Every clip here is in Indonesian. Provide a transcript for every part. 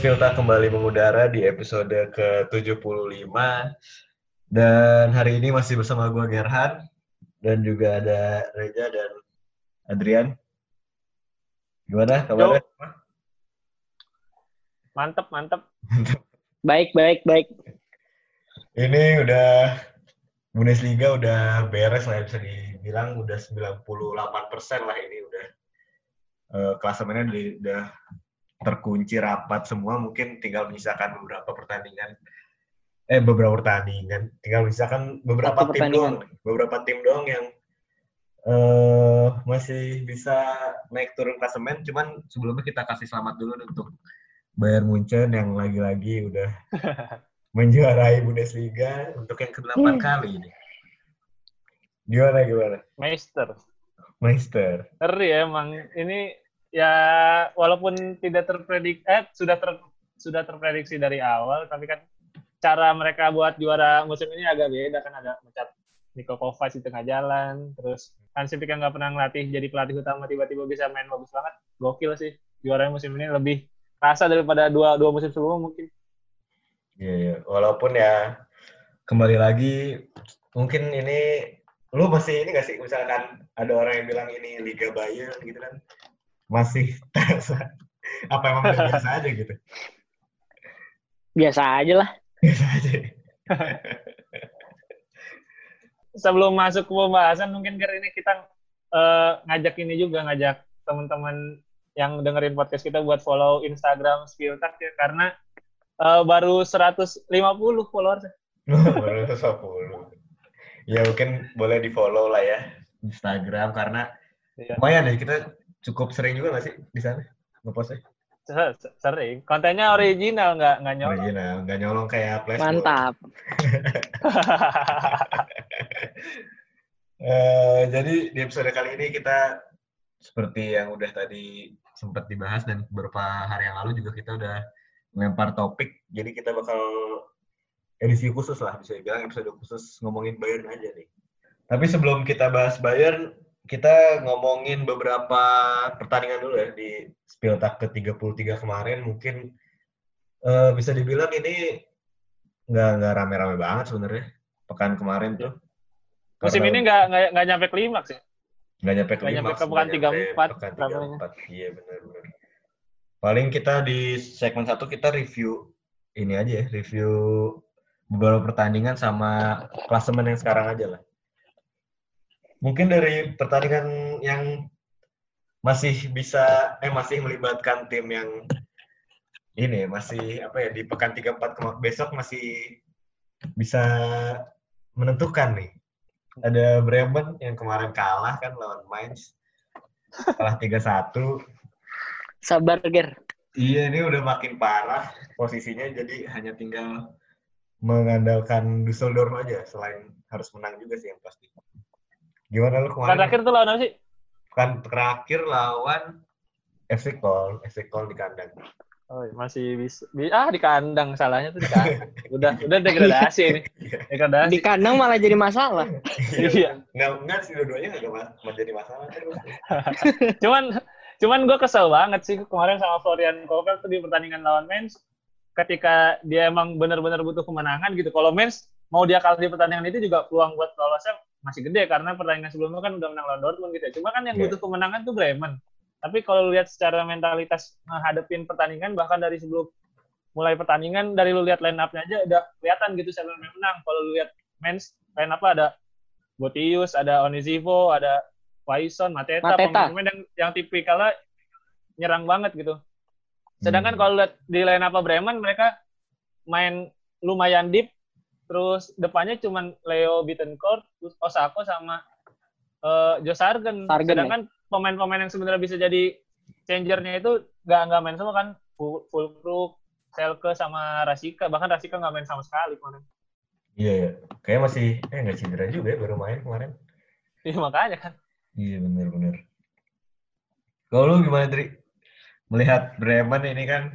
Podcast Filta kembali mengudara di episode ke-75. Dan hari ini masih bersama gue Gerhan. Dan juga ada Reja dan Adrian. Gimana kabarnya? Mantep, mantep. Baik, baik, baik. Ini udah Bundesliga udah beres lah bisa dibilang udah 98 persen lah ini udah uh, klasemennya udah terkunci rapat semua mungkin tinggal menyisakan beberapa pertandingan eh beberapa pertandingan tinggal menyisakan beberapa tim doang beberapa tim doang yang uh, masih bisa naik turun klasemen cuman sebelumnya kita kasih selamat dulu untuk Bayern Munchen yang lagi-lagi udah menjuarai Bundesliga untuk yang ke-8 hmm. kali ini. Gimana gimana? Meister. Meister. Ngeri ya emang. Ini ya walaupun tidak terpredik eh sudah ter, sudah terprediksi dari awal tapi kan cara mereka buat juara musim ini agak beda kan ada mencat Niko Kovac di tengah jalan terus Hansi Flick nggak pernah ngelatih jadi pelatih utama tiba-tiba bisa main bagus banget. Gokil sih juara musim ini lebih rasa daripada dua dua musim sebelumnya mungkin. Iya yeah. walaupun ya kembali lagi mungkin ini lu masih ini gak sih? Misalkan ada orang yang bilang ini Liga Bayern gitu kan masih terasa apa emang udah biasa aja gitu biasa aja lah biasa aja sebelum masuk ke pembahasan mungkin kali ini kita uh, ngajak ini juga ngajak teman-teman yang dengerin podcast kita buat follow Instagram Spiltak ya karena uh, baru 150 followers. baru 150. Ya mungkin boleh di follow lah ya Instagram karena iya. lumayan ya kita cukup sering juga nggak sih di sana ngepostnya? Sering. Kontennya original, nggak nggak nyolong. Original, nggak nyolong kayak flash. Mantap. uh, jadi di episode kali ini kita seperti yang udah tadi sempat dibahas dan beberapa hari yang lalu juga kita udah melempar topik. Jadi kita bakal edisi khusus lah bisa dibilang episode khusus ngomongin Bayern aja nih. Tapi sebelum kita bahas Bayern, kita ngomongin beberapa pertandingan dulu ya di Spieltag ke-33 kemarin mungkin uh, bisa dibilang ini nggak nggak rame-rame banget sebenarnya pekan kemarin tuh. Musim ini nggak nggak nyampe klimaks ya? Nggak nyampe klimaks. Nggak nyampe ke pekan tiga empat. Pekan tiga empat, iya benar-benar. Paling kita di segmen satu kita review ini aja ya, review beberapa pertandingan sama klasemen yang sekarang aja lah mungkin dari pertandingan yang masih bisa eh masih melibatkan tim yang ini masih apa ya di pekan 34 besok masih bisa menentukan nih. Ada Bremen yang kemarin kalah kan lawan Mainz. Kalah 3-1. Sabar, Ger. Iya, ini udah makin parah posisinya jadi hanya tinggal mengandalkan Düsseldorf aja selain harus menang juga sih yang pasti. Gimana lu kemarin? terakhir tuh lawan apa sih? Kan terakhir lawan FC Kol, FC Kol di kandang. Oh, masih bisa. Ah, di kandang salahnya tuh di kandang. udah udah degradasi ini. Degradasi. Di kandang malah jadi masalah. iya. Enggak enggak sih dua-duanya enggak jadi masalah cuman cuman gue kesel banget sih kemarin sama Florian Kovel tuh di pertandingan lawan Mens ketika dia emang benar-benar butuh kemenangan gitu. Kalau Mens mau dia kalah di pertandingan itu juga peluang buat lolosnya masih gede karena pertandingan sebelumnya kan udah menang lawan Dortmund gitu ya. Cuma kan yang yeah. butuh kemenangan tuh Bremen. Tapi kalau lihat secara mentalitas menghadapin pertandingan bahkan dari sebelum mulai pertandingan dari lu lihat line up-nya aja udah kelihatan gitu siapa yang menang. Kalau lu lihat mens line up ada Botius, ada Onizivo, ada Faison, Mateta, pemain-pemain yang, yang tipikalnya nyerang banget gitu. Sedangkan hmm. kalau lihat di line up Bremen mereka main lumayan deep terus depannya cuma Leo Bittencourt, terus Osako sama uh, Joe Sargen. Sargen Sedangkan ya? pemain-pemain yang sebenarnya bisa jadi changernya itu nggak nggak main semua kan Fulkrug, Selke sama Rasika. Bahkan Rasika nggak main sama sekali kemarin. Iya, iya. Kayak masih eh nggak cedera juga ya baru main kemarin. Iya makanya kan. Iya benar-benar. Kalau lu gimana Tri? Melihat Bremen ini kan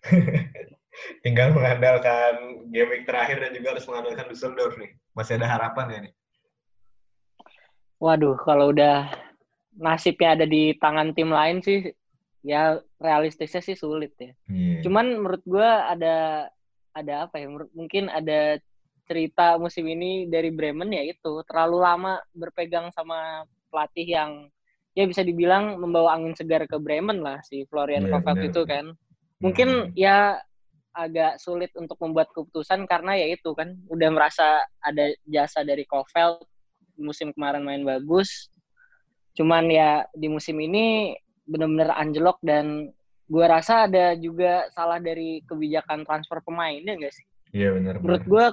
tinggal mengandalkan game week terakhir dan juga harus mengandalkan Dusseldorf nih. Masih ada harapan ya nih? Waduh, kalau udah nasibnya ada di tangan tim lain sih, ya realistisnya sih sulit ya. Iya. Cuman menurut gue ada ada apa ya? mungkin ada cerita musim ini dari Bremen ya itu terlalu lama berpegang sama pelatih yang ya bisa dibilang membawa angin segar ke Bremen lah si Florian Kohfeldt benar. itu kan. Mungkin Hmm. ya agak sulit untuk membuat keputusan karena ya itu kan udah merasa ada jasa dari Kohfeldt musim kemarin main bagus. Cuman ya di musim ini benar-benar anjlok dan gua rasa ada juga salah dari kebijakan transfer pemainnya enggak sih? Iya benar. Menurut gua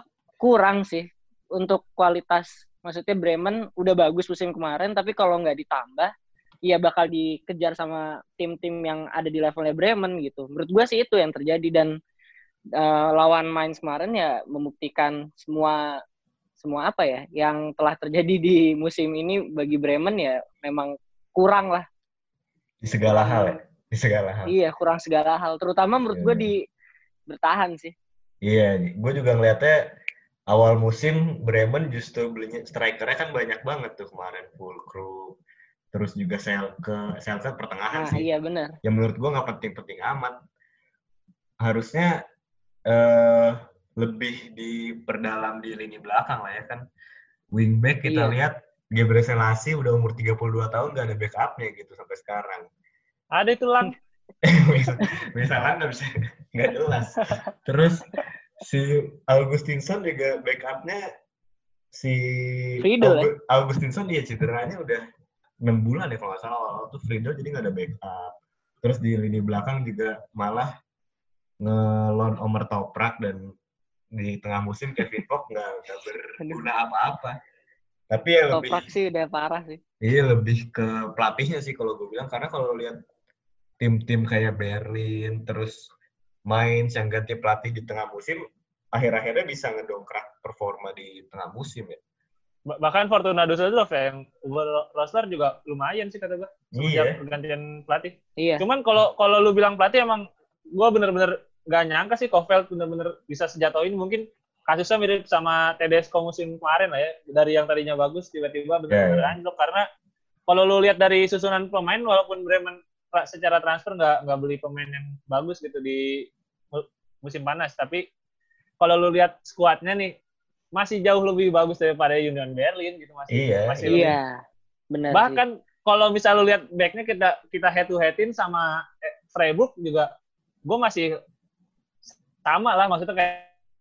kurang sih untuk kualitas. Maksudnya Bremen udah bagus musim kemarin tapi kalau nggak ditambah ya bakal dikejar sama tim-tim yang ada di levelnya Bremen gitu. Menurut gua sih itu yang terjadi dan eh, lawan Mainz kemarin ya membuktikan semua semua apa ya yang telah terjadi di musim ini bagi Bremen ya memang kurang lah di segala hal ya. Di segala hal. Iya, kurang segala hal. Terutama menurut Iya, gue bener. di bertahan sih. Iya, gue juga ngeliatnya awal musim Bremen justru belinya strikernya kan banyak banget tuh kemarin full crew. Terus juga Selke, Selke pertengahan Nah, sih. iya benar. yang menurut gua nggak penting-penting amat. Harusnya eh lebih diperdalam di lini belakang lah ya kan. Wingback kita Iya. lihat Gabriel Selassie udah umur 32 tahun gak ada backupnya gitu sampai sekarang. Ada itu lang. misalkan nggak bisa nggak jelas. Terus si Augustinson juga backupnya si Friedel, Augu- Augustinson dia cederanya udah enam bulan ya kalau nggak salah awal tuh Friedel jadi nggak ada backup. Terus di lini belakang juga malah ngelon Omer Toprak dan di tengah musim Kevin Kok nggak nggak berguna apa-apa. Tapi ya lebih Toprak sih udah parah sih. Iya lebih ke pelatihnya sih kalau gue bilang karena kalau lihat tim-tim kayak Berlin terus Mainz yang ganti pelatih di tengah musim akhir-akhirnya bisa ngedongkrak performa di tengah musim ya. Ba- Bahkan Fortuna Düsseldorf ya, yang roster juga lumayan sih kata gue. Sejak Iya. pergantian pelatih. Iya. Cuman kalau kalau lu bilang pelatih emang gue bener-bener gak nyangka sih Kovel bener-bener bisa sejauh ini. Mungkin kasusnya mirip sama Tedesco musim kemarin lah ya. Dari yang tadinya bagus tiba-tiba bener-bener Ya, ya. anjlok. Karena kalau lu lihat dari susunan pemain walaupun Bremen secara transfer nggak nggak beli pemain yang bagus gitu di mu- musim panas. Tapi kalau lu lihat skuadnya nih masih jauh lebih bagus daripada Union Berlin gitu. Masih Iya, masih lebih Iya. Benar bahkan kalau misal lu lihat backnya kita kita head to headin sama eh, Freiburg juga gue masih sama lah maksudnya kayak,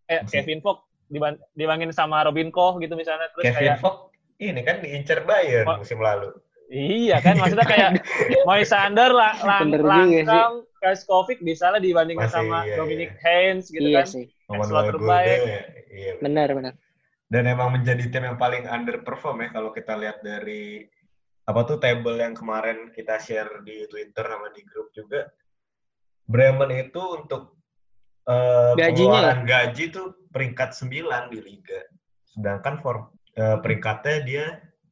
kayak. Kevin Fox diban- dibandingin sama Robin Koch gitu misalnya terus Kevin kayak Fox ini kan diincar Bayern Oh. musim lalu. iya kan maksudnya kayak Moisander lah lang, langkang Kaskovic bisa lah dibandingin Masih, sama iya, Dominic iya. Haynes gitu iya kan sih. Slot terbaik. Gulde, Iya. Benar, benar. Dan emang menjadi tim yang paling underperform ya kalau kita lihat dari apa tuh table yang kemarin kita share di Twitter sama di grup juga. Bremen itu untuk eh, Gajinya pengeluaran gaji tuh peringkat 9 di liga. Sedangkan for, eh, peringkatnya dia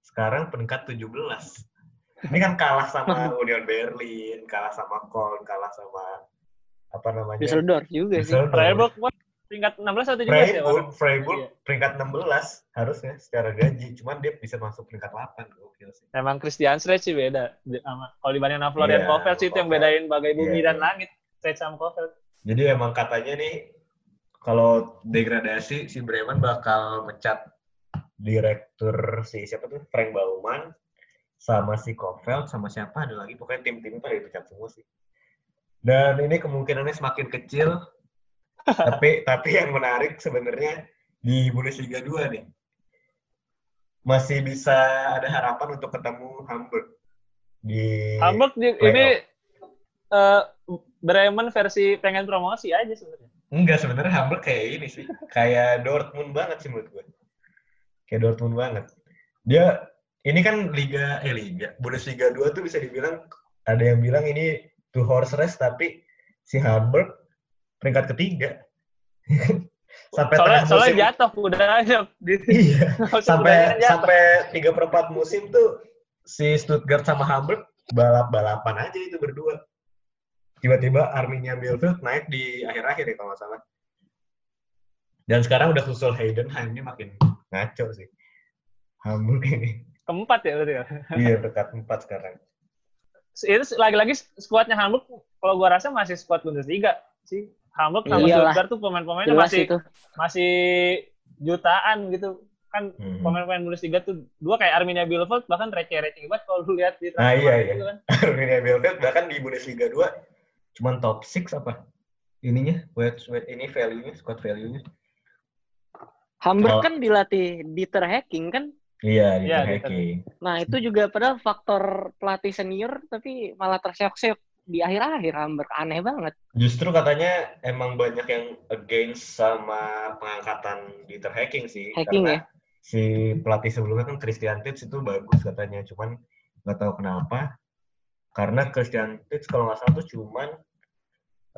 sekarang peringkat 17. Ini kan kalah sama Union Berlin, kalah sama Köln, kalah sama apa namanya? Düsseldorf juga sih. Freiburg pun tingkat 16 atau 17 ya Freiburg, Bang? Freiburg Iya. peringkat 16 harusnya secara gaji, cuman dia bisa masuk peringkat 8 gokil sih. Emang Christian Stretch sih beda sama kalau dibandingin sama Florian Kohfeldt sih itu yang bedain bagai bumi Iya, dan langit Stretch sama Kohfeldt Jadi emang katanya nih kalau degradasi si Bremen bakal mecat direktur si siapa tuh? Frank Baumann sama si Kofeld sama siapa? Ada lagi pokoknya tim-tim itu ada dipecat semua sih. Dan ini kemungkinannya semakin kecil tapi tapi yang menarik sebenarnya di Bundesliga 2 nih masih bisa ada harapan untuk ketemu Hamburg di Hamburg di- ini eh, Bremen versi pengen promosi aja sebenarnya. Enggak, sebenarnya Hamburg kayak ini sih. Kayak Dortmund banget sih menurut gue. Kayak Dortmund banget. Dia, ini kan Liga, eh Liga, Bundesliga 2 tuh bisa dibilang, ada yang bilang ini two horse race, tapi si Hamburg peringkat ketiga. sampai Soalnya, tengah soalnya musim. jatuh udah aja. Iya, Musim sampai sampai tiga perempat musim tuh si Stuttgart sama Hamburg balap-balapan aja itu berdua. Tiba-tiba Arminia Bielefeld naik di akhir-akhir ya kalau nggak salah. Dan sekarang udah susul Heidenheim ini makin ngaco sih. Hamburg ini. Keempat ya berarti ya. Iya dekat empat sekarang. itu lagi-lagi skuadnya Hamburg kalau gua rasa masih skuad Bundesliga sih. Hamburg sama Iyalah. Stuttgart tuh pemain-pemainnya masih itu. masih jutaan gitu. Kan Hmm. pemain-pemain Bundesliga tuh dua kayak Arminia Bielefeld bahkan receh-receh banget kalau lu lihat di Ah, iya, transfer iya. gitu kan. Arminia Bielefeld bahkan di Bundesliga 2 cuman top 6 apa? Ininya, weight, weight ini value-nya, squad value-nya. Hamburg Oh. kan dilatih Dieter Hacking kan. Iya, di Iya, hacking. Nah, itu juga padahal faktor pelatih senior tapi malah terseok-seok di akhir-akhir Hamburg. Aneh banget. Justru katanya emang banyak yang against sama pengangkatan di hacking sih. Hacking karena ya? Si pelatih sebelumnya kan Christian Titz itu bagus katanya, cuman nggak tahu kenapa. Karena Christian Titz kalau nggak salah tuh cuman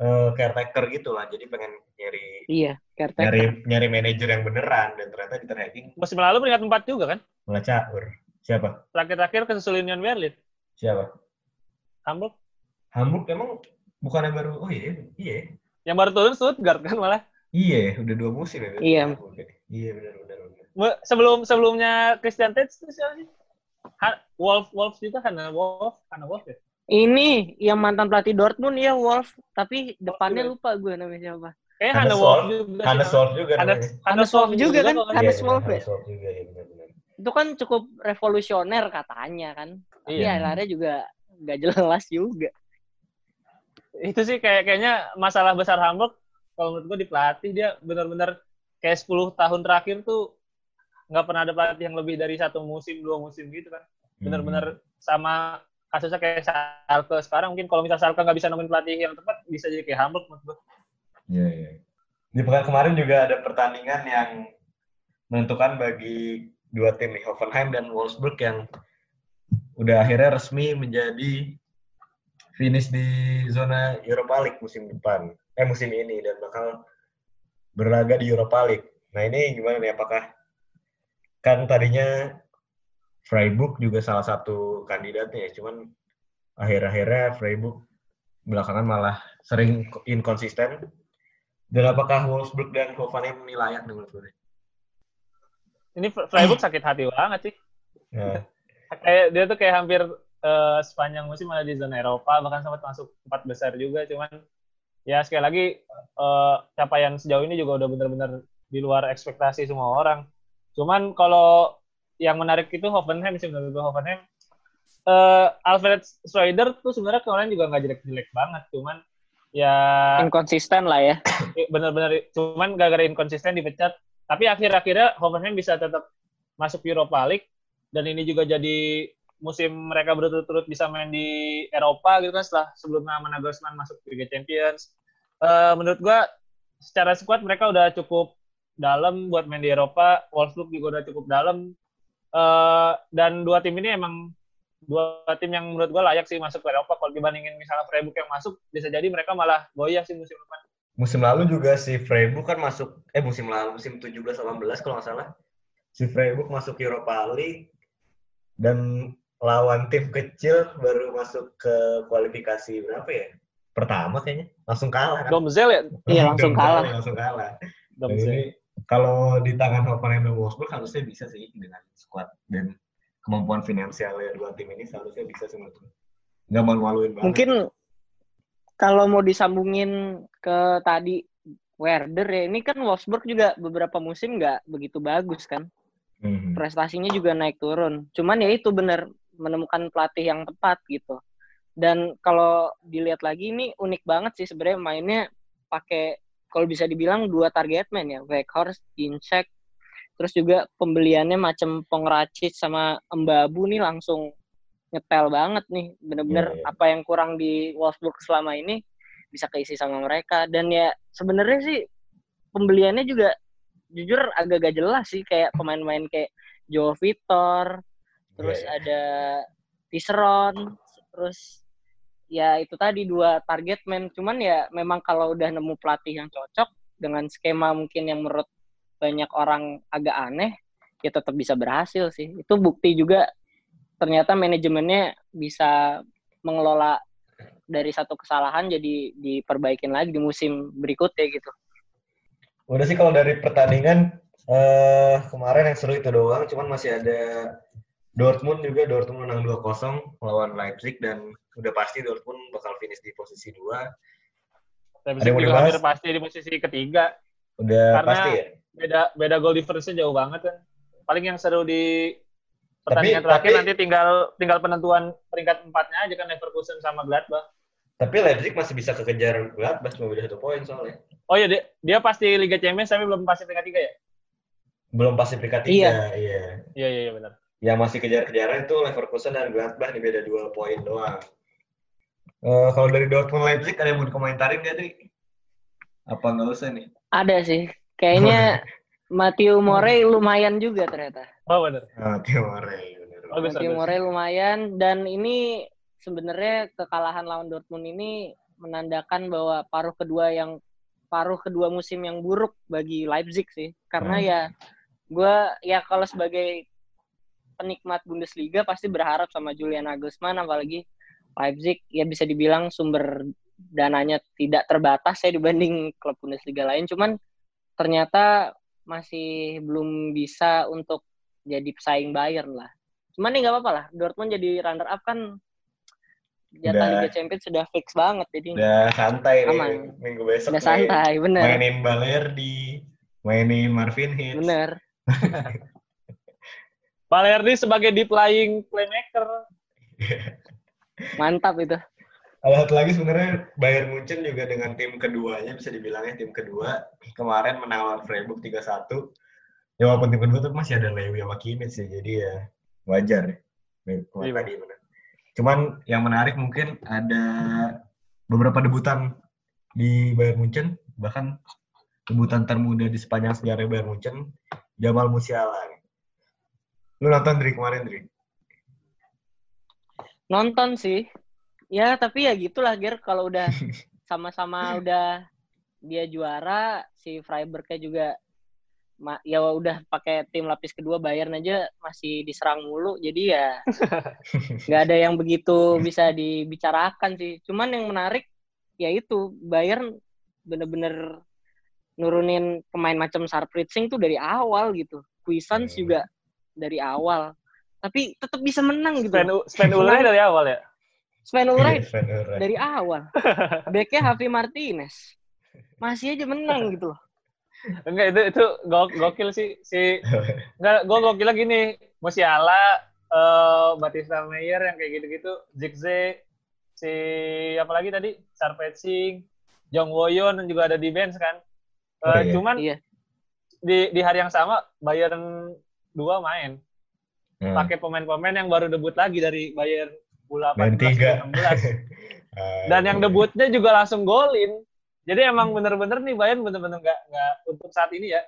eh, caretaker gitu lah, jadi pengen nyari Iya, caretaker. nyari nyari manajer yang beneran dan ternyata di hacking Musim lalu peringkat 4 juga kan. malah caur. Siapa? Terakhir-terakhir kesusul Union Berlin. Siapa? Hamburg Hamburg emang bukannya baru oh iya iya yang baru turun Stuttgart kan malah. iya udah dua musim ya Iya. iya benar benar Sebelum sebelumnya Christian Titz itu siapa sih? Ha- Wolf Wolf juga kan Wolf, karena Wolf ya. Ini yang mantan pelatih Dortmund ya Wolf, tapi depannya lupa gue namanya siapa. Kayaknya Hannes Wolf juga. Hannes Wolf juga Hannes Wolf juga kan? Hannes Wolf ya? Ya Itu kan cukup revolusioner katanya kan. Tapi Iya. akhir-akhirnya juga nggak jelas juga. Itu sih kayak kayaknya masalah besar Hamburg kalau menurut gue di pelatih dia benar-benar kayak 10 tahun terakhir tuh nggak pernah ada pelatih yang lebih dari satu musim dua musim gitu kan Hmm. benar-benar sama kasusnya kayak Schalke sekarang mungkin kalau misalnya Schalke nggak bisa nemuin pelatih yang tepat bisa jadi kayak Hamburg menurut gue Iya, iya. Di pekan kemarin juga ada pertandingan yang menentukan bagi dua tim nih, Hoffenheim dan Wolfsburg yang udah akhirnya resmi menjadi finish di zona Europa League musim depan. Eh musim ini dan bakal berlaga di Europa League. Nah, ini gimana nih apakah kan tadinya Freiburg juga salah satu kandidatnya ya, cuman akhir-akhirnya Freiburg belakangan malah sering inkonsisten dan apakah Wolfsburg dan Hoffenheim ini layak nih menurut gue? ini Freiburg sakit hati banget sih. Nah, kayak dia tuh kayak hampir eh, sepanjang musim ada di zona Eropa bahkan sempat masuk empat besar juga. Cuman ya sekali lagi eh, capaian sejauh ini juga udah benar-benar di luar ekspektasi semua orang. Cuman kalau yang menarik itu Hoffenheim sih menurut gue Hoffenheim. Eh, Alfred Schroeder tuh sebenarnya kemarin juga nggak jelek-jelek banget cuman ya Inkonsisten lah ya. benar-benar cuman gara-gara inkonsisten dipecat tapi akhir-akhirnya Hoffenheim bisa tetap masuk Europa League dan ini juga jadi musim mereka berturut-turut bisa main di Eropa gitu kan setelah sebelumnya sama Nagelsmann masuk Liga Champions. Eh, menurut gua secara squad mereka udah cukup dalam buat main di Eropa. Wolfsburg juga udah cukup dalam Eh, dan dua tim ini emang dua tim yang menurut gua layak sih masuk ke Eropa kalau dibandingin misalnya Freiburg yang masuk bisa jadi mereka malah goyah sih musim depan musim lalu juga si Freiburg kan masuk eh musim lalu musim 17 18 kalau nggak salah si Freiburg masuk Europa League dan lawan tim kecil baru masuk ke kualifikasi berapa ya? Pertama kayaknya langsung kalah kan. Domzel ya Iya, langsung kalah. Langsung kalah. Domzel kalau di tangan Hoffenheim dan Wolfsburg harusnya bisa sih dengan squad dan kemampuan finansialnya dua tim ini seharusnya bisa sih menurut. Nggak malu-maluin banget. Mungkin kalau mau disambungin ke tadi Werder ya, ini kan Wolfsburg juga beberapa musim nggak begitu bagus kan. Mhm. Prestasinya juga naik turun. Cuman ya itu benar menemukan pelatih yang tepat gitu. Dan kalau dilihat lagi ini unik banget sih sebenarnya mainnya pakai kalau bisa dibilang dua target man ya, Weghorst, Ginczek. Terus juga pembeliannya macam Pongracic sama Embabu nih langsung nyetel banget nih. Bener-bener Iya, iya. apa yang kurang di Wolfsburg selama ini bisa keisi sama mereka. Dan ya sebenarnya sih pembeliannya juga jujur agak gak jelas sih kayak pemain-pemain kayak Joe Vitor, terus Iya, iya. ada Tisseron, terus ya itu tadi dua target man. Cuman ya memang kalau udah nemu pelatih yang cocok dengan skema mungkin yang menurut banyak orang agak aneh, ya tetap bisa berhasil sih. Itu bukti juga ternyata manajemennya bisa mengelola dari satu kesalahan jadi diperbaikin lagi di musim berikutnya gitu. Udah sih kalau dari pertandingan eh kemarin yang seru itu doang, cuman masih ada Dortmund juga Dortmund menang 2-0 lawan Leipzig dan udah pasti Dortmund bakal finish di posisi 2. Leipzig Ada juga hampir pasti di posisi ketiga. Udah Karena- pasti ya. Beda beda goal difference-nya jauh banget kan. Paling yang seru di pertandingan Tapi- terakhir tapi- nanti tinggal tinggal penentuan peringkat empatnya aja kan Leverkusen sama Gladbach. Tapi Leipzig masih bisa kekejar Gladbach cuma beda satu poin soalnya. Oh iya dia, dia pasti Liga Champions tapi belum pasti peringkat tiga ya? Belum pasti peringkat Iya. 3, iya. Iya iya iya benar. Yang masih kejar-kejaran itu Leverkusen dan Gladbach nih beda dua poin doang. Eh, kalau dari Dortmund Leipzig ada yang mau dikomentarin nggak, Tri? Apa nggak usah nih? Ada sih. Kayaknya Matthew Morey lumayan juga ternyata. Oh benar. Timore, bener. Bagus Matthew bagus. Morey lumayan dan ini sebenarnya kekalahan lawan Dortmund ini menandakan bahwa paruh kedua yang paruh kedua musim yang buruk bagi Leipzig sih. Karena Hmm. ya gue ya kalau sebagai penikmat Bundesliga pasti berharap sama Julian Nagelsmann apalagi Leipzig ya bisa dibilang sumber dananya tidak terbatas ya dibanding klub Bundesliga lain cuman ternyata masih belum bisa untuk jadi pesaing Bayern lah. Cuman nih nggak apa-apa lah. Dortmund jadi runner up kan jatah. Liga Champions sudah fix banget jadi Udah santai nih Aman. minggu besok. udah santai bener Mainin Balerdi, mainin Marvin Hitz. bener Balerdi sebagai deep lying playmaker. mantap itu Ada satu lagi sebenarnya Bayern Munchen juga dengan tim keduanya bisa dibilangnya tim kedua kemarin menang lawan Freiburg 3-1. Ya walaupun tim kedua tuh masih ada Lewi sama Kimmich sih, jadi ya wajar ya. Iya. tadi benar. Cuman yang menarik mungkin ada beberapa debutan di Bayern Munchen, bahkan debutan termuda di sepanjang sejarah Bayern Munchen, Jamal Musiala. Lu nonton dari kemarin, Dri? nonton sih. Ya tapi ya gitulah Ger. Kalau udah sama-sama udah dia juara si Freiburgnya juga ya udah pakai tim lapis kedua Bayern aja masih diserang mulu. Jadi ya nggak ada yang begitu bisa dibicarakan sih. Cuman yang menarik ya itu Bayern bener-bener nurunin pemain macam Sarpritzing tuh dari awal gitu. Cuisance Hmm. juga dari awal tapi tetap bisa menang gitu Sven, U- Sven Ulreich dari awal ya. Sven Ulreich Iya, Sven Ulreich. dari awal. Backnya Javi Martinez. Masih aja menang gitu loh. Enggak itu itu gok- gokil sih si enggak gua gokilnya gini, Musiala, eh Batista Meyer yang kayak gitu-gitu, Zigze, si apa lagi tadi? Sarpetsing, Jong Woyon juga ada di bench kan. Eh, Oh, iya. cuman Iya. di di hari yang sama Bayern dua main Hmm. pakai pemain-pemain yang baru debut lagi dari Bayern bola Main 14 tiga. 16. Ah, Dan yang iya. debutnya juga langsung golin. Jadi emang bener-bener nih Bayern bener-bener nggak nggak untuk saat ini ya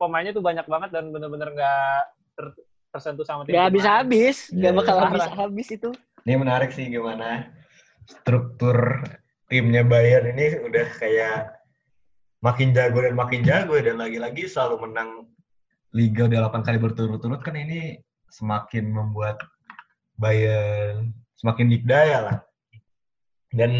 pemainnya tuh banyak banget dan bener-bener nggak ter- tersentuh sama tim. Gak habis-habis. Iya, Gak bakal iya. habis-habis itu. Ini menarik sih gimana struktur timnya Bayern ini udah kayak makin jago dan makin jago dan lagi-lagi selalu menang liga udah 8 kali berturut-turut kan ini semakin membuat Bayern semakin dikdaya lah. Dan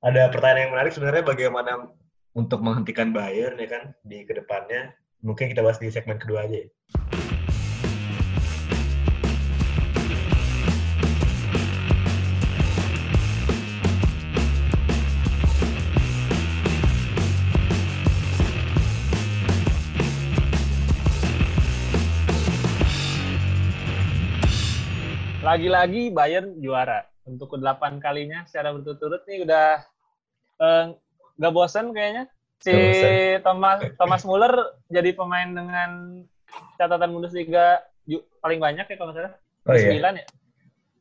ada pertanyaan yang menarik sebenarnya bagaimana untuk menghentikan Bayern ya kan di ke depannya. Mungkin kita bahas di segmen kedua aja ya. Lagi-lagi Bayern juara untuk ke-8 kalinya secara berturut-turut nih udah eh, nggak bosan kayaknya. Si bosan. Thomas Thomas Muller jadi pemain dengan catatan Bundesliga paling banyak ya kalau nggak salah. Oh iya. 9 ya?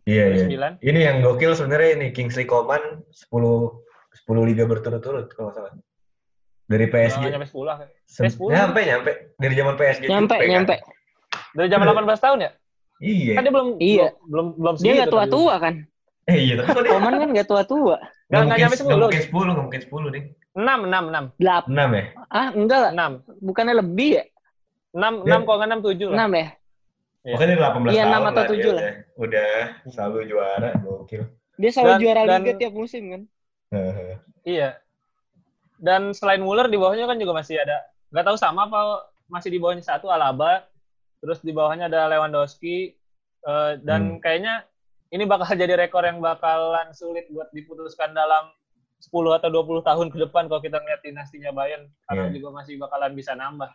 Iya, iya. 9. Ini yang gokil sebenarnya ini Kingsley Coman 10 10 liga berturut-turut kalau nggak salah. Dari PSG. Nggak nyampe 10 lah. Se- Eh, 10. Nyampe, nyampe. Dari zaman PSG. Nyampe, Juve, kan? nyampe. Dari zaman 18 tahun ya? Iya. Kan dia belum Iya. belum belum, belum Dia segitu gak tadi. tua-tua kan. Eh iya, tapi Koman kan gak tua-tua. Nggak, nggak nggak nyampe nggak 10. mungkin 10, nggak mungkin 10 nih. 6, 6, 6. Delap. 6 ya? Ah, enggak lah. 6. Bukannya lebih ya? 6, Dia- 6 kalau nggak 6, 7 lah. 6 ya? Iya. Pokoknya 18 Iya, tahun 6 atau lah 7 dia lah. Udah, udah selalu juara, gokil. Dia selalu Dan- juara dan- liga tiap musim kan. Heeh. Iya. Dan selain Muller di bawahnya kan juga masih ada nggak tahu sama apa masih di bawahnya satu Alaba, terus di bawahnya ada Lewandowski, Uh, dan hmm. kayaknya ini bakal jadi rekor yang bakalan sulit buat diputuskan dalam 10 atau 20 tahun ke depan kalau kita ngeliat dinastinya Bayern karena yeah. juga masih bakalan bisa nambah.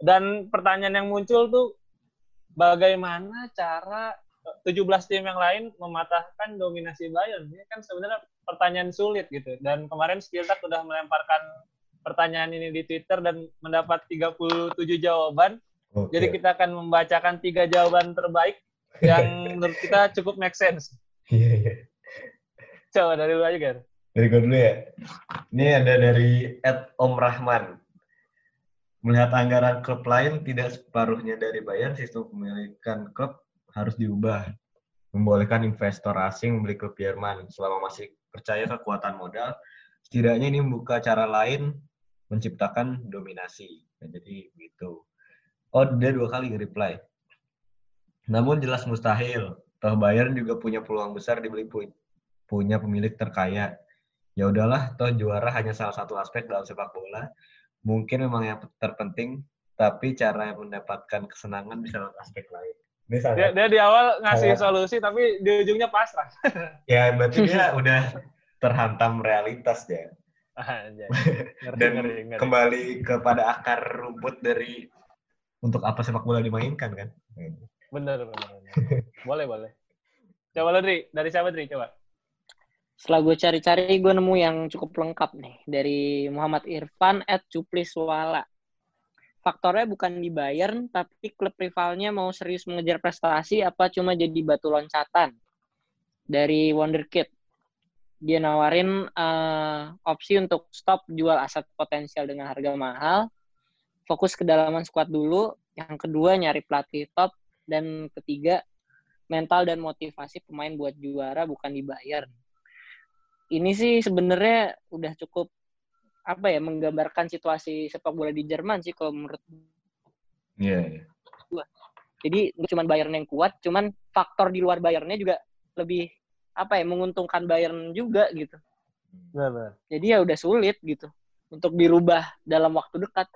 Dan pertanyaan yang muncul tuh bagaimana cara 17 tim yang lain mematahkan dominasi Bayern? Ini kan sebenarnya pertanyaan sulit gitu. Dan kemarin Spieltag sudah melemparkan pertanyaan ini di Twitter dan mendapat 37 jawaban. Okay. Jadi kita akan membacakan tiga jawaban terbaik yang menurut kita cukup make sense. Iya, iya. Coba dari lu aja, Gar. Dari gue dulu ya. Ini ada dari Ed Om Rahman. Melihat anggaran klub lain tidak separuhnya dari Bayern, sistem pemilikan klub harus diubah. Membolehkan investor asing membeli klub Jerman selama masih percaya kekuatan modal. Setidaknya ini membuka cara lain menciptakan dominasi. Nah, jadi begitu. Oh, dia dua kali reply. Namun jelas mustahil. Toh Bayern juga punya peluang besar dibeli punya pemilik terkaya. Ya udahlah toh juara hanya salah satu aspek dalam sepak bola. Mungkin memang yang terpenting tapi cara yang mendapatkan kesenangan bisa lewat aspek lain. Dia, dia di awal ngasih solusi tapi di ujungnya pasrah. Ya berarti dia udah terhantam realitas ya dan ngeri, ngeri. kembali kepada akar rumput dari untuk apa sepak bola dimainkan kan bener bener, bener. boleh boleh coba Dri dari siapa Dri coba setelah gue cari-cari, gue nemu yang cukup lengkap nih. Dari Muhammad Irfan at Cupliswala. Faktornya bukan di Bayern, tapi klub rivalnya mau serius mengejar prestasi apa cuma jadi batu loncatan. Dari Wonderkid. Dia nawarin uh, opsi untuk stop jual aset potensial dengan harga mahal. Fokus kedalaman skuad dulu. Yang kedua, nyari pelatih top. Dan ketiga, mental dan motivasi pemain buat juara bukan di Bayern ini sih sebenarnya udah cukup apa ya menggambarkan situasi sepak bola di Jerman sih kalau menurut Iya. Yeah, yeah. Jadi cuma Bayern yang kuat, cuman faktor di luar Bayernnya juga lebih apa ya menguntungkan Bayern juga gitu. Benar. Jadi ya udah sulit gitu untuk dirubah dalam waktu dekat.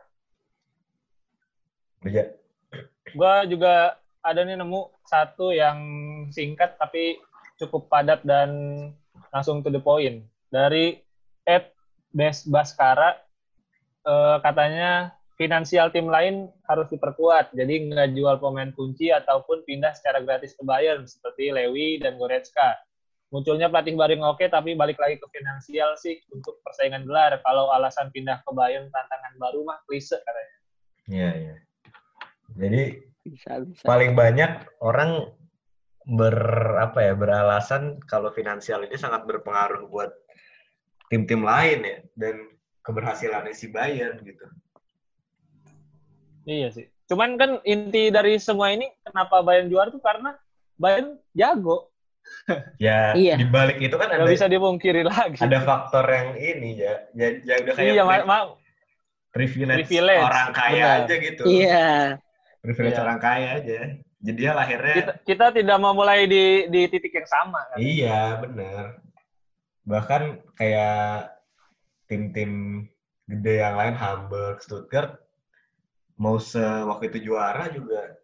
Iya. Gua juga ada nih nemu satu yang singkat tapi cukup padat dan langsung to the point. Dari Ed Baskara eh, katanya finansial tim lain harus diperkuat. Jadi nggak jual pemain kunci ataupun pindah secara gratis ke Bayern seperti Lewi dan Goretzka. Munculnya pelatih baring oke, tapi balik lagi ke finansial sih untuk persaingan gelar. Kalau alasan pindah ke Bayern tantangan baru mah klise katanya. Iya, iya. Jadi bisa, bisa. paling banyak orang ber apa ya beralasan kalau finansial ini sangat berpengaruh buat tim-tim lain ya dan keberhasilannya si Bayern gitu. Iya sih. Cuman kan inti dari semua ini kenapa Bayern juara tuh karena Bayern jago. ya iya. di balik itu kan Gak ada bisa dipungkiri lagi. Ada faktor yang ini ya, ya, ya udah kayak iya, ma ma privilege, privilege orang kaya Benar. aja gitu. Iya. Privilege iya. orang kaya aja. Jadi dia lahirnya kita, kita tidak memulai di di titik yang sama kan. Iya, benar. Bahkan kayak tim-tim gede yang lain Hamburg, Stuttgart mau se waktu itu juara juga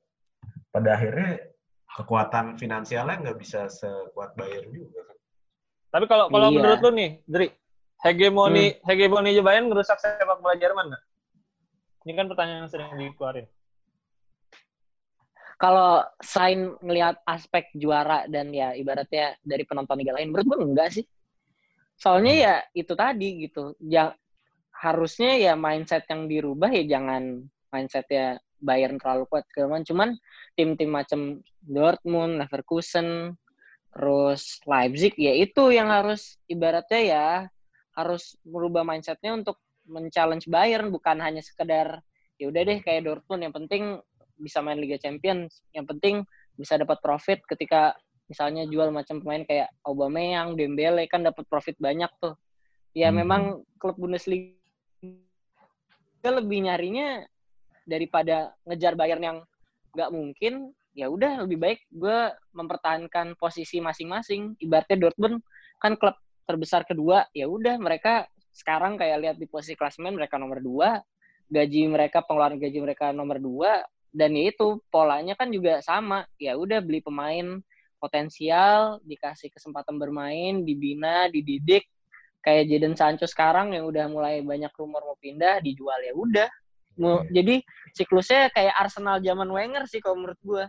pada akhirnya kekuatan finansialnya nggak bisa sekuat Bayern juga kan. Tapi kalau kalau iya. menurut lu nih, Dri, hegemoni hmm. hegemoni Bayern ngerusak sepak bola Jerman nggak? Ini kan pertanyaan yang sering dikeluarin kalau selain ngelihat aspek juara dan ya ibaratnya dari penonton liga lain, menurut gue enggak sih. Soalnya hmm. ya itu tadi gitu. Ya harusnya ya mindset yang dirubah ya jangan mindset ya Bayern terlalu kuat cuman cuman tim-tim macam Dortmund, Leverkusen, terus Leipzig ya itu yang harus ibaratnya ya harus merubah mindsetnya untuk men-challenge Bayern bukan hanya sekedar ya udah deh kayak Dortmund yang penting bisa main Liga Champions yang penting bisa dapat profit ketika misalnya jual macam pemain kayak Aubameyang, Dembele kan dapat profit banyak tuh. Ya hmm. memang klub Bundesliga lebih nyarinya daripada ngejar Bayern yang nggak mungkin, ya udah lebih baik gue mempertahankan posisi masing-masing. Ibaratnya Dortmund kan klub terbesar kedua, ya udah mereka sekarang kayak lihat di posisi klasemen mereka nomor dua, gaji mereka pengeluaran gaji mereka nomor dua, dan ya itu polanya kan juga sama. Ya udah beli pemain potensial dikasih kesempatan bermain dibina dididik. Kayak Jadon Sancho sekarang yang udah mulai banyak rumor mau pindah dijual. Ya udah. Mau- jadi siklusnya kayak Arsenal zaman Wenger sih kalau menurut gua.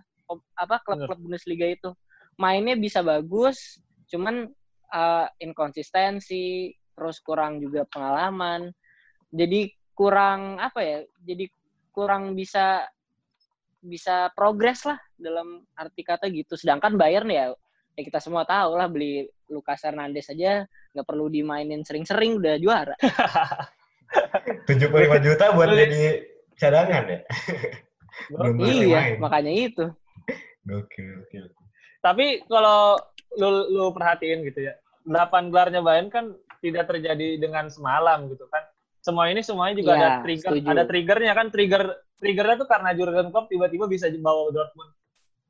Apa klub-klub Bundesliga itu. Mainnya bisa bagus cuman uh, inkonsistensi terus kurang juga pengalaman. Jadi kurang apa ya jadi kurang bisa bisa progres lah dalam arti kata gitu sedangkan Bayern ya ya kita semua tahu lah beli Lucas Hernandez aja nggak perlu dimainin sering-sering udah juara 75 juta buat Boleh. jadi cadangan ya? Belum iya main. makanya itu Gokil, gokil. Tapi kalau lu lu perhatiin gitu ya, 8 gelarnya Bayern kan tidak terjadi dengan semalam gitu kan. Semua ini semuanya juga Iya, ada trigger, setuju. ada triggernya kan. Trigger triggernya tuh karena Jurgen Klopp tiba-tiba bisa bawa Dortmund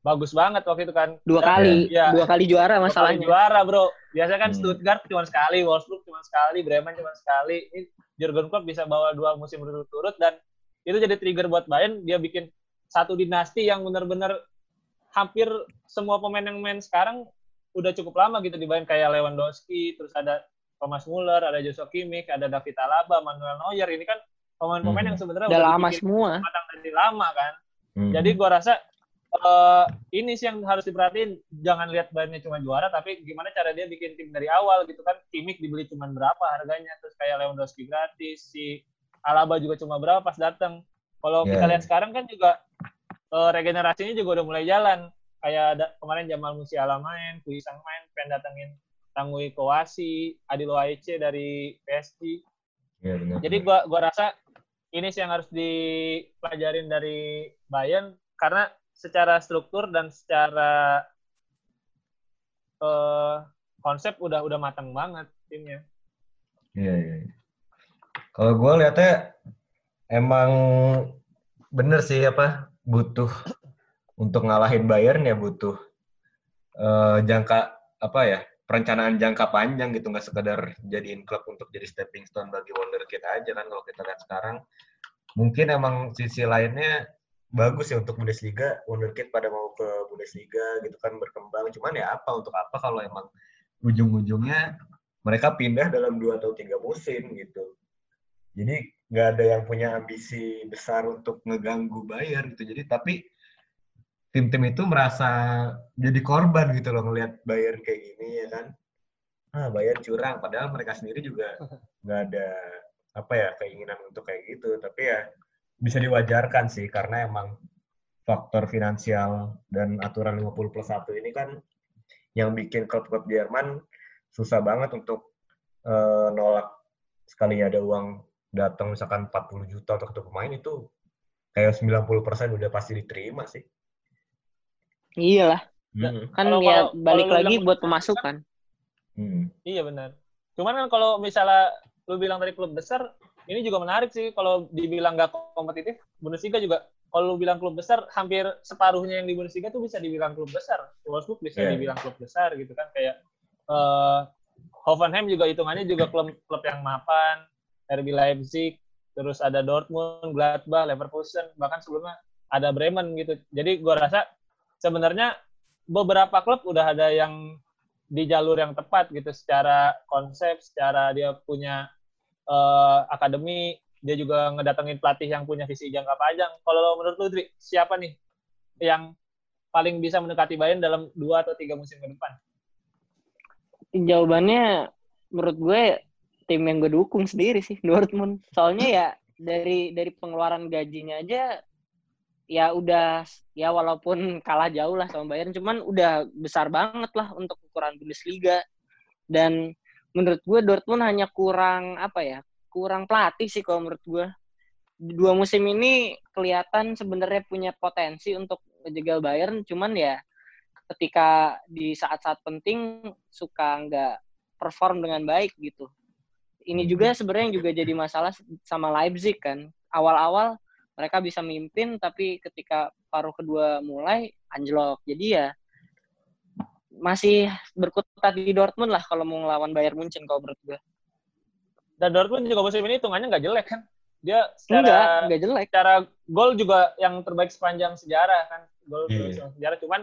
bagus banget waktu itu kan. dua Dan- kali Iya. dua kali juara Dua kali masalahnya juara bro. Biasanya kan Hmm. Stuttgart cuma sekali, Wolfsburg cuma sekali, Bremen cuma sekali. Ini Jurgen Klopp bisa bawa dua musim berturut-turut dan itu jadi trigger buat Bayern. Dia bikin satu dinasti yang benar-benar hampir semua pemain yang main sekarang udah cukup lama gitu di Bayern kayak Lewandowski, terus ada Thomas Muller, ada Joshua Kimmich, ada David Alaba, Manuel Neuer. Ini kan pemain-pemain Hmm. yang sebenarnya udah lama semua matang dari lama kan. Hmm. Jadi gua rasa eh, ini sih yang harus diperhatiin. Jangan lihat Bayernnya cuma juara, tapi gimana cara dia bikin tim dari awal gitu kan. Kimmich dibeli cuma berapa harganya, terus kayak Lewandowski gratis, si Alaba juga cuma berapa pas datang. Kalau Iya. kita lihat sekarang kan juga eh, regenerasinya juga udah mulai jalan. Kayak ada, kemarin Jamal Musiala main, Kuisang main, pengen datengin Tangui Kowasi, Adil Waice dari PSG. Benar. Jadi gua gua rasa ini sih yang harus dipelajarin dari Bayern karena secara struktur dan secara eh, konsep udah udah matang banget timnya. Iya, iya. iya. Kalau gue lihatnya emang bener sih apa butuh untuk ngalahin Bayern ya butuh eh, jangka apa ya perencanaan jangka panjang gitu nggak sekedar jadiin klub untuk jadi stepping stone bagi wonderkid aja kan kalau kita lihat sekarang mungkin emang sisi lainnya bagus ya untuk Bundesliga wonderkid pada mau ke Bundesliga gitu kan berkembang cuman ya apa untuk apa kalau emang ujung-ujungnya mereka pindah dalam dua atau tiga musim gitu. Jadi nggak ada yang punya ambisi besar untuk ngeganggu Bayern gitu. Jadi tapi tim-tim itu merasa jadi korban gitu loh ngelihat Bayern kayak gini ya kan. Ah Bayern curang, padahal mereka sendiri juga nggak ada apa ya keinginan untuk kayak gitu. Tapi ya bisa diwajarkan sih karena emang faktor finansial dan aturan 50 plus 1 ini kan yang bikin klub-klub Jerman susah banget untuk eh, nolak sekali ada uang datang misalkan 40 juta untuk satu pemain itu kayak 90% udah pasti diterima sih. Iyalah Hmm. kan Kalau- ya kalau- balik lu lagi bilang buat pemasukan Hmm. Iya benar. Cuman kan kalau misalnya lu bilang dari klub besar, ini juga menarik sih kalau dibilang nggak kompetitif. Bundesliga juga kalau lu bilang klub besar, hampir separuhnya yang di Bundesliga tuh bisa dibilang klub besar. Wolfsburg bisa Iya. dibilang klub besar gitu kan kayak eh Hoffenheim juga hitungannya juga klub klub yang mapan, RB Leipzig, terus ada Dortmund, Gladbach, Leverkusen, bahkan sebelumnya ada Bremen gitu. Jadi gua rasa sebenarnya beberapa klub udah ada yang di jalur yang tepat gitu secara konsep, secara dia punya eh, akademi, dia juga ngedatengin pelatih yang punya visi jangka panjang. Kalau menurut lu, Dri, siapa nih yang paling bisa mendekati Bayern dalam dua atau tiga musim ke depan? jawabannya menurut gue tim yang gue dukung sendiri sih Dortmund soalnya ya dari dari pengeluaran gajinya aja ya udah ya walaupun kalah jauh lah sama Bayern cuman udah besar banget lah untuk ukuran Bundesliga dan menurut gue Dortmund hanya kurang apa ya kurang pelatih sih kalau menurut gue dua musim ini kelihatan sebenarnya punya potensi untuk menjegal Bayern cuman ya ketika di saat-saat penting suka nggak perform dengan baik gitu. Ini juga sebenarnya yang juga jadi masalah sama Leipzig kan. Awal-awal mereka bisa mimpin tapi ketika paruh kedua mulai anjlok. Jadi ya masih berkutat di Dortmund lah kalau mau ngelawan Bayern Munchen kalau menurut gue. Dan Dortmund juga musim ini hitungannya nggak jelek kan. dia Enggak, secara enggak jelek. secara gol juga yang terbaik sepanjang sejarah kan. Gol Iya. sepanjang sejarah cuman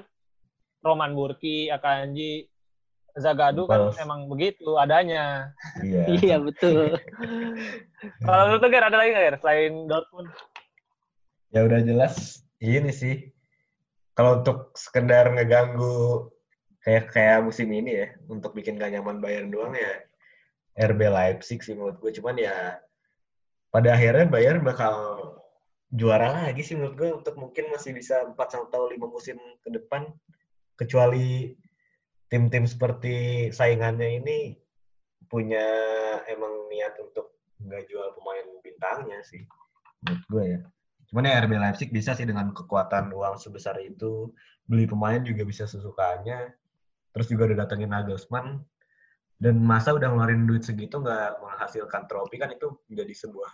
Roman Burki, Akanji, Zagadu kan Pulse. emang begitu adanya. Iya. Iya, betul. Kalau menurut lu Ger, ada lagi nggak Ger selain Dortmund? Ya udah jelas ini sih. Kalau untuk sekedar ngeganggu kayak kayak musim ini ya, untuk bikin gak nyaman Bayern doang ya RB Leipzig sih menurut gue. Cuman ya pada akhirnya Bayern bakal juara lagi sih menurut gue untuk mungkin masih bisa 4 atau 5 musim ke depan. Kecuali tim-tim seperti saingannya ini punya emang niat untuk nggak jual pemain bintangnya sih menurut gue ya. Cuman ya RB Leipzig bisa sih dengan kekuatan uang sebesar itu beli pemain juga bisa sesukanya. Terus juga udah datengin Nagelsmann dan masa udah ngeluarin duit segitu nggak menghasilkan trofi kan itu menjadi sebuah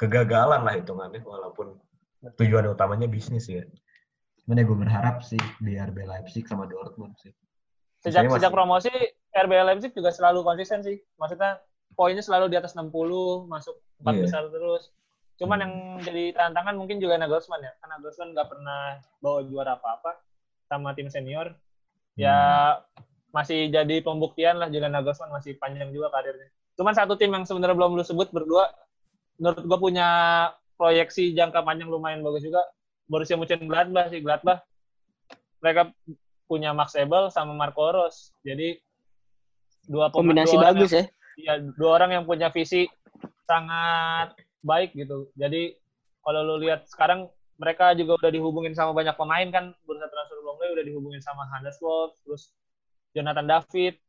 kegagalan lah hitungannya walaupun tujuan utamanya bisnis ya. Cuman ya gue berharap sih di RB Leipzig sama Dortmund sih. Sejak Sisanya sejak masih- promosi RB Leipzig juga selalu konsisten sih. Maksudnya poinnya selalu di atas 60, masuk empat Iya. besar terus. Cuman Hmm. yang jadi tantangan mungkin juga Nagelsmann ya. Karena Nagelsmann nggak pernah bawa juara apa-apa sama tim senior. Ya Hmm. masih jadi pembuktian lah Julian Nagelsmann masih panjang juga karirnya. Cuman satu tim yang sebenarnya belum lu sebut berdua, menurut gua punya proyeksi jangka panjang lumayan bagus juga. Borussia Mönchengladbach sih, Gladbach. Mereka punya Max Ebel sama Marco Rose. Jadi dua Kombinasi dua bagus ya. yang, iya, dua orang yang punya visi sangat baik gitu. Jadi kalau lu lihat sekarang mereka juga udah dihubungin sama banyak pemain kan bursa transfer Longley udah dihubungin sama Hannes Wolf, terus Jonathan David.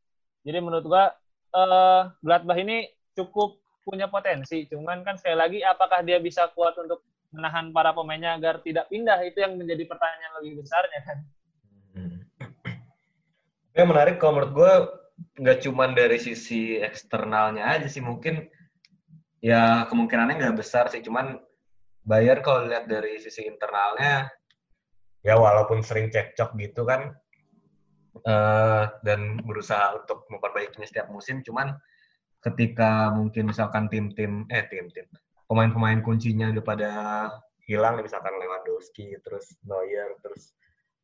Jadi menurut gua eh Gladbach ini cukup punya potensi. Cuman kan sekali lagi apakah dia bisa kuat untuk menahan para pemainnya agar tidak pindah itu yang menjadi pertanyaan lebih besarnya kan. Hmm. Yang menarik kalau menurut gue nggak cuman dari sisi eksternalnya aja sih mungkin ya kemungkinannya nggak besar sih cuman Bayern kalau lihat dari sisi internalnya ya walaupun sering cekcok gitu kan eh, dan berusaha untuk memperbaikinya setiap musim cuman ketika mungkin misalkan tim-tim eh tim-tim pemain-pemain kuncinya udah pada hilang misalkan Lewandowski terus Neuer terus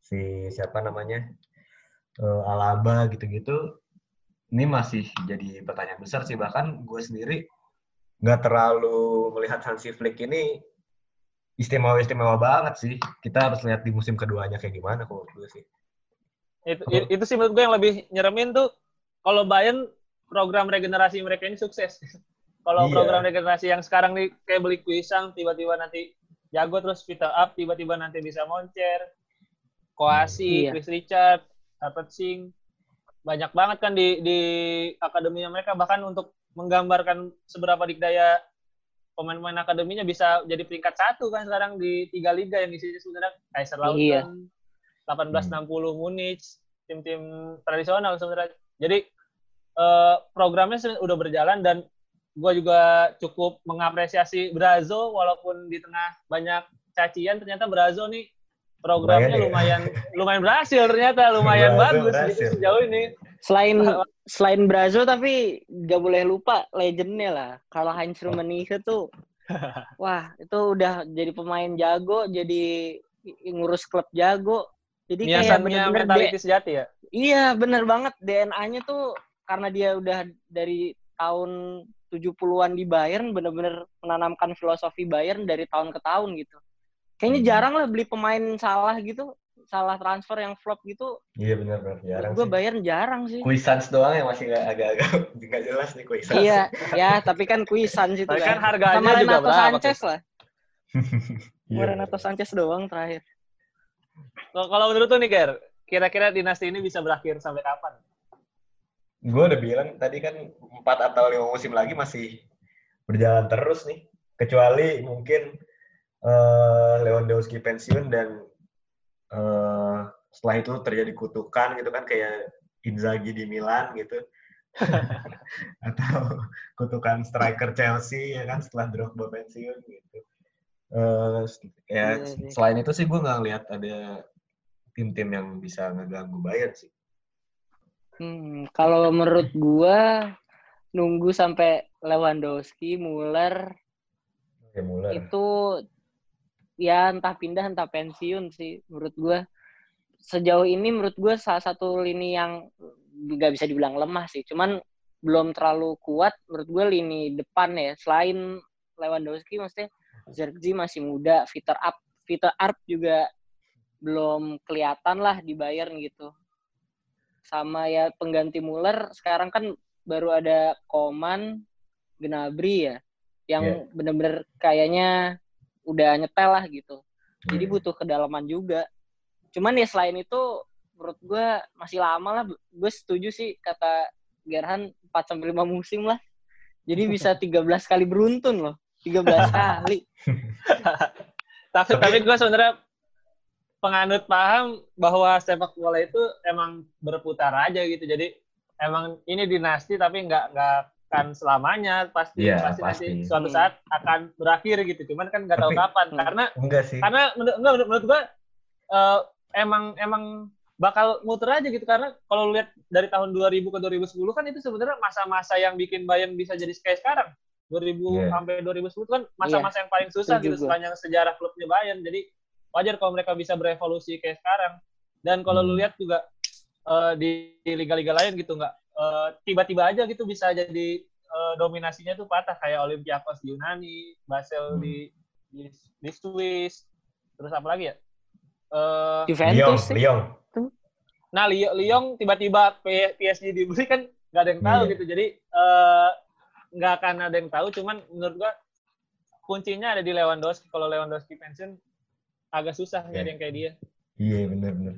si siapa namanya eh, Alaba gitu-gitu ini masih jadi pertanyaan besar sih. Bahkan gue sendiri nggak terlalu melihat Hansi Flick ini istimewa-istimewa banget sih kita harus lihat di musim keduanya kayak gimana kalau menurut gue sih Itu, Apa? itu sih menurut gue yang lebih nyeremin tuh kalau Bayern program regenerasi mereka ini sukses. kalau Iya. program regenerasi yang sekarang nih kayak beli Kuisang tiba-tiba nanti jago terus fitter up tiba-tiba nanti bisa moncer. Koasi, Iya. Chris Richard, Dapat Singh banyak banget kan di di akademinya mereka bahkan untuk menggambarkan seberapa dikdaya pemain-pemain akademinya bisa jadi peringkat satu kan sekarang di tiga liga yang isinya sebenarnya Kaiser Iya. Lautern, 1860 Munich, tim-tim tradisional sebenarnya. Jadi eh, programnya udah berjalan dan gue juga cukup mengapresiasi Brazo walaupun di tengah banyak cacian ternyata Brazo nih programnya Lumayan ya. lumayan lumayan berhasil ternyata lumayan Brazo bagus berhasil. sejauh ini. Selain selain Brazo tapi nggak boleh lupa legendnya lah. Kalau Heinz Rummenigge tuh wah, itu udah jadi pemain jago, jadi ngurus klub jago. Jadi kayak bener-bener mentality sejati ya. Iya, bener banget. DNA-nya tuh karena dia udah dari tahun 70-an di Bayern bener-bener menanamkan filosofi Bayern dari tahun ke tahun gitu. Kayaknya Hmm. jarang lah beli pemain salah gitu, salah transfer yang flop gitu. iya benar-benar jarang Gue Bayern jarang sih. Kuisans doang yang masih nggak agak-agak nggak jelas nih Kuisans Iya, ya tapi kan Kuisan situ Tapi kan. kan harganya Sama juga Renato? Sanchez lah. Iya, Cuma Renato Sanchez doang terakhir. Kalau kalau menurut lu nih, Ger, kira-kira dinasti ini bisa berakhir sampai kapan? gue udah bilang tadi kan empat atau lima musim lagi masih berjalan terus nih kecuali mungkin eh, Lewandowski pensiun dan eh, setelah itu terjadi kutukan gitu kan kayak Inzaghi di Milan gitu atau kutukan striker Chelsea ya kan setelah Drogba pensiun gitu Eh, ya Iya sih. selain itu sih gue nggak lihat ada tim-tim yang bisa ngeganggu Bayern sih Hmm, kalau menurut gua nunggu sampai Lewandowski, Muller, Ya, Muller. itu ya entah pindah entah pensiun sih menurut gue sejauh ini menurut gue salah satu lini yang nggak bisa dibilang lemah sih. Cuman belum terlalu kuat menurut gue lini depan ya. Selain Lewandowski maksudnya Zergzi masih muda Peter Up Peter Arp juga belum kelihatan lah di Bayern gitu. Sama ya pengganti Muller sekarang kan baru ada Koman Gnabry ya yang Iya. bener-bener kayaknya udah nyetel lah gitu. Jadi Hmm. butuh kedalaman juga. Cuman ya selain itu menurut gue masih lama lah. Gue setuju sih kata Gerhan 4 sampai 5 musim lah. Jadi bisa 13 kali beruntun loh. 13 kali. Tapi Tapi- tapi gue sebenarnya penganut paham bahwa sepak bola itu emang berputar aja gitu. Jadi emang ini dinasti tapi nggak nggak akan selamanya pasti Iya, pasti, nanti pasti. suatu Hmm. saat akan berakhir gitu. Cuman kan nggak tahu Tapi- kapan Hmm. karena Enggak sih. karena menurut enggak, menurut, menurut gua eh, emang emang bakal muter aja gitu karena kalau lu lihat dari tahun 2000 ke 2010 kan itu sebenarnya masa-masa yang bikin Bayern bisa jadi kayak sekarang. 2000 Iya. sampai 2010 itu kan masa-masa yang paling susah gitu sepanjang sejarah klubnya Bayern. Jadi wajar kalau mereka bisa berevolusi kayak sekarang. Dan kalau lu Hmm. lihat juga eh, di, di liga-liga lain gitu nggak eh, tiba-tiba aja gitu bisa jadi eh, dominasinya tuh patah kayak Olympiakos di Yunani, Basel Hmm. di, di di Swiss, terus apa lagi ya? Eh, Lyon, Juventus sih Lyon. nah Lyon, Lyon tiba-tiba PSG dibeli kan nggak ada yang tahu Iya. gitu. Jadi eh, nggak akan ada yang tahu. Cuman menurut gua kuncinya ada di Lewandowski. Kalau Lewandowski pensiun agak susah Iya. nyari yang kayak dia. Iya bener-bener.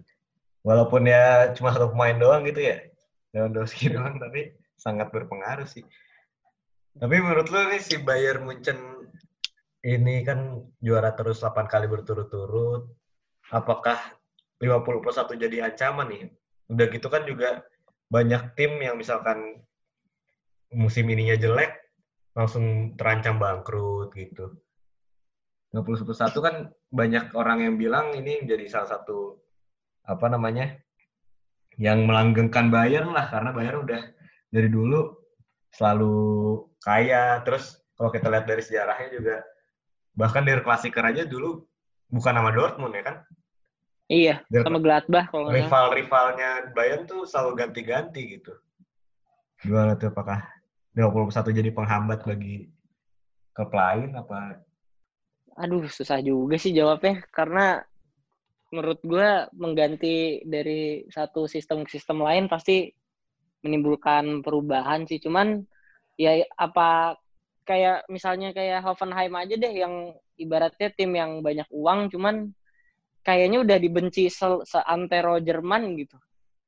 Walaupun ya cuma satu pemain doang gitu ya, Lewandowski doang, tapi sangat berpengaruh sih. Tapi menurut lu nih si Bayern Munchen ini kan juara terus 8 kali berturut-turut, apakah 50 plus 1 jadi ancaman nih? Udah gitu kan juga banyak tim yang misalkan musim ininya jelek, langsung terancam bangkrut gitu. 50 plus 1 kan banyak orang yang bilang ini jadi salah satu apa namanya yang melanggengkan Bayern lah karena Bayern udah dari dulu selalu kaya. Terus kalau kita lihat dari sejarahnya juga bahkan dari klasiker aja dulu bukan nama Dortmund ya kan? Iya Dari- sama Gladbach kalau nggak salah. rival-rivalnya Bayern tuh selalu ganti-ganti gitu. Gimana tuh apakah 21 jadi penghambat bagi klub lain apa? Aduh susah juga sih jawabnya karena menurut gue mengganti dari satu sistem ke sistem lain pasti menimbulkan perubahan sih. Cuman ya apa kayak misalnya kayak Hoffenheim aja deh yang ibaratnya tim yang banyak uang cuman kayaknya udah dibenci se- seantero Jerman gitu.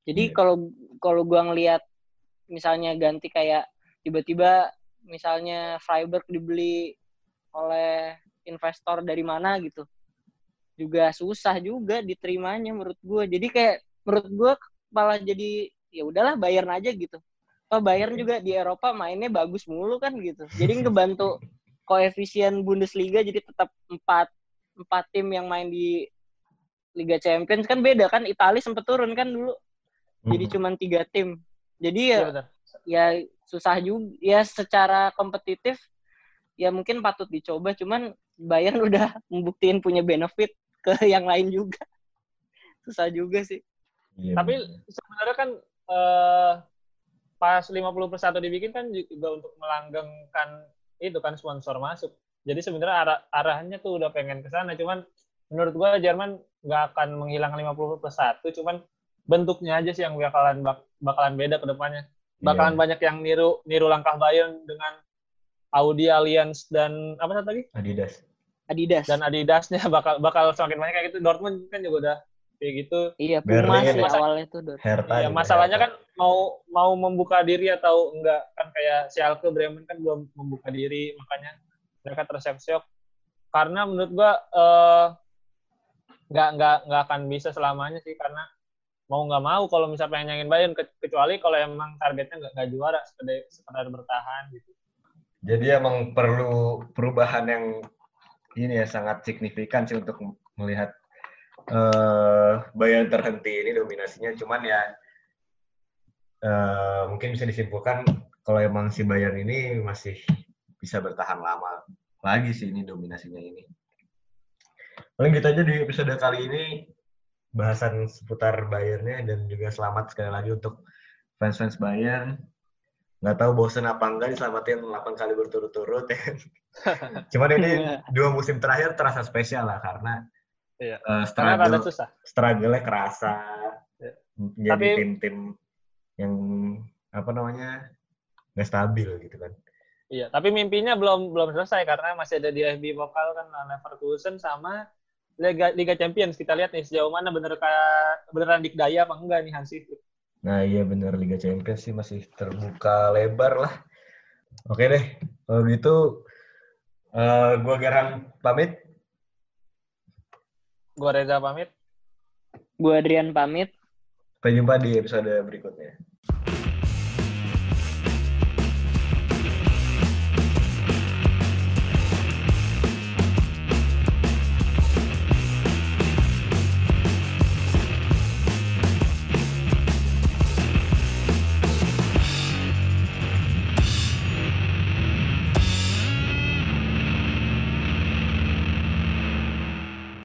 Jadi Iya. kalau kalau gua ngelihat misalnya ganti kayak tiba-tiba misalnya Freiburg dibeli oleh investor dari mana gitu juga susah juga diterimanya menurut gue jadi kayak menurut gue malah jadi ya udahlah Bayern aja gitu. Oh Bayern juga di Eropa mainnya bagus mulu kan gitu. Jadi ngebantu koefisien Bundesliga jadi tetap empat empat tim yang main di Liga Champions. Kan beda kan Italia sempet turun kan dulu. Jadi Hmm. cuma tiga tim. Jadi ya Iya ya susah juga ya secara kompetitif ya mungkin patut dicoba. Cuman Bayern udah membuktiin punya benefit ke yang lain juga susah juga sih Iya, Tapi sebenarnya kan eh, pas 50 plus 1 dibikin kan juga untuk melanggengkan itu kan sponsor masuk. Jadi sebenarnya arah, arahnya tuh udah pengen ke sana. Cuman menurut gua Jerman nggak akan menghilang 50 plus 1. Cuman bentuknya aja sih yang bakalan bak- bakalan beda ke depannya. Bakalan Iya. banyak yang niru niru langkah Bayern dengan Audi Allianz dan apa satu lagi? Adidas Adidas Dan Adidasnya bakal bakal semakin banyak kayak gitu. Dortmund kan juga udah kayak gitu. iya Puma Berlin sih ya. awalnya tuh Dor. Hertha Iya, masalahnya Hertha. kan mau mau membuka diri atau enggak kan kayak Schalke Bremen kan belum membuka diri makanya mereka terseok-seok karena menurut gua eh nggak nggak nggak akan bisa selamanya sih karena mau nggak mau kalau misalnya pengen nyangin Bayern ke- kecuali kalau emang targetnya nggak nggak juara sekedar sekedar bertahan gitu. Jadi emang perlu perubahan yang ini ya sangat signifikan sih untuk melihat eh Bayern terhenti ini dominasinya. Cuman ya eh mungkin bisa disimpulkan kalau emang si Bayern ini masih bisa bertahan lama lagi sih ini dominasinya ini. Paling gitu aja di episode kali ini bahasan seputar Bayernnya dan juga selamat sekali lagi untuk fans-fans Bayern. Nggak tahu bosen apa enggak diselamatin 8 kali berturut-turut ya. Cuman ini dua musim terakhir terasa spesial lah karena Iya. uh, struggle, susah. struggle-nya kerasa. Iya. Jadi Tapi- tim-tim yang apa namanya nggak stabil gitu kan. Iya, tapi mimpinya belum belum selesai karena masih ada di FB Pokal kan Leverkusen sama Liga Liga Champions. Kita lihat nih sejauh mana bener beneran dikdaya apa enggak nih Hansi. Flick. Nah iya bener Liga Champions sih masih terbuka lebar lah. Oke deh, kalau gitu eh gua Gerhan pamit. Gua Reza pamit. Gue Adrian pamit. Sampai jumpa di episode berikutnya.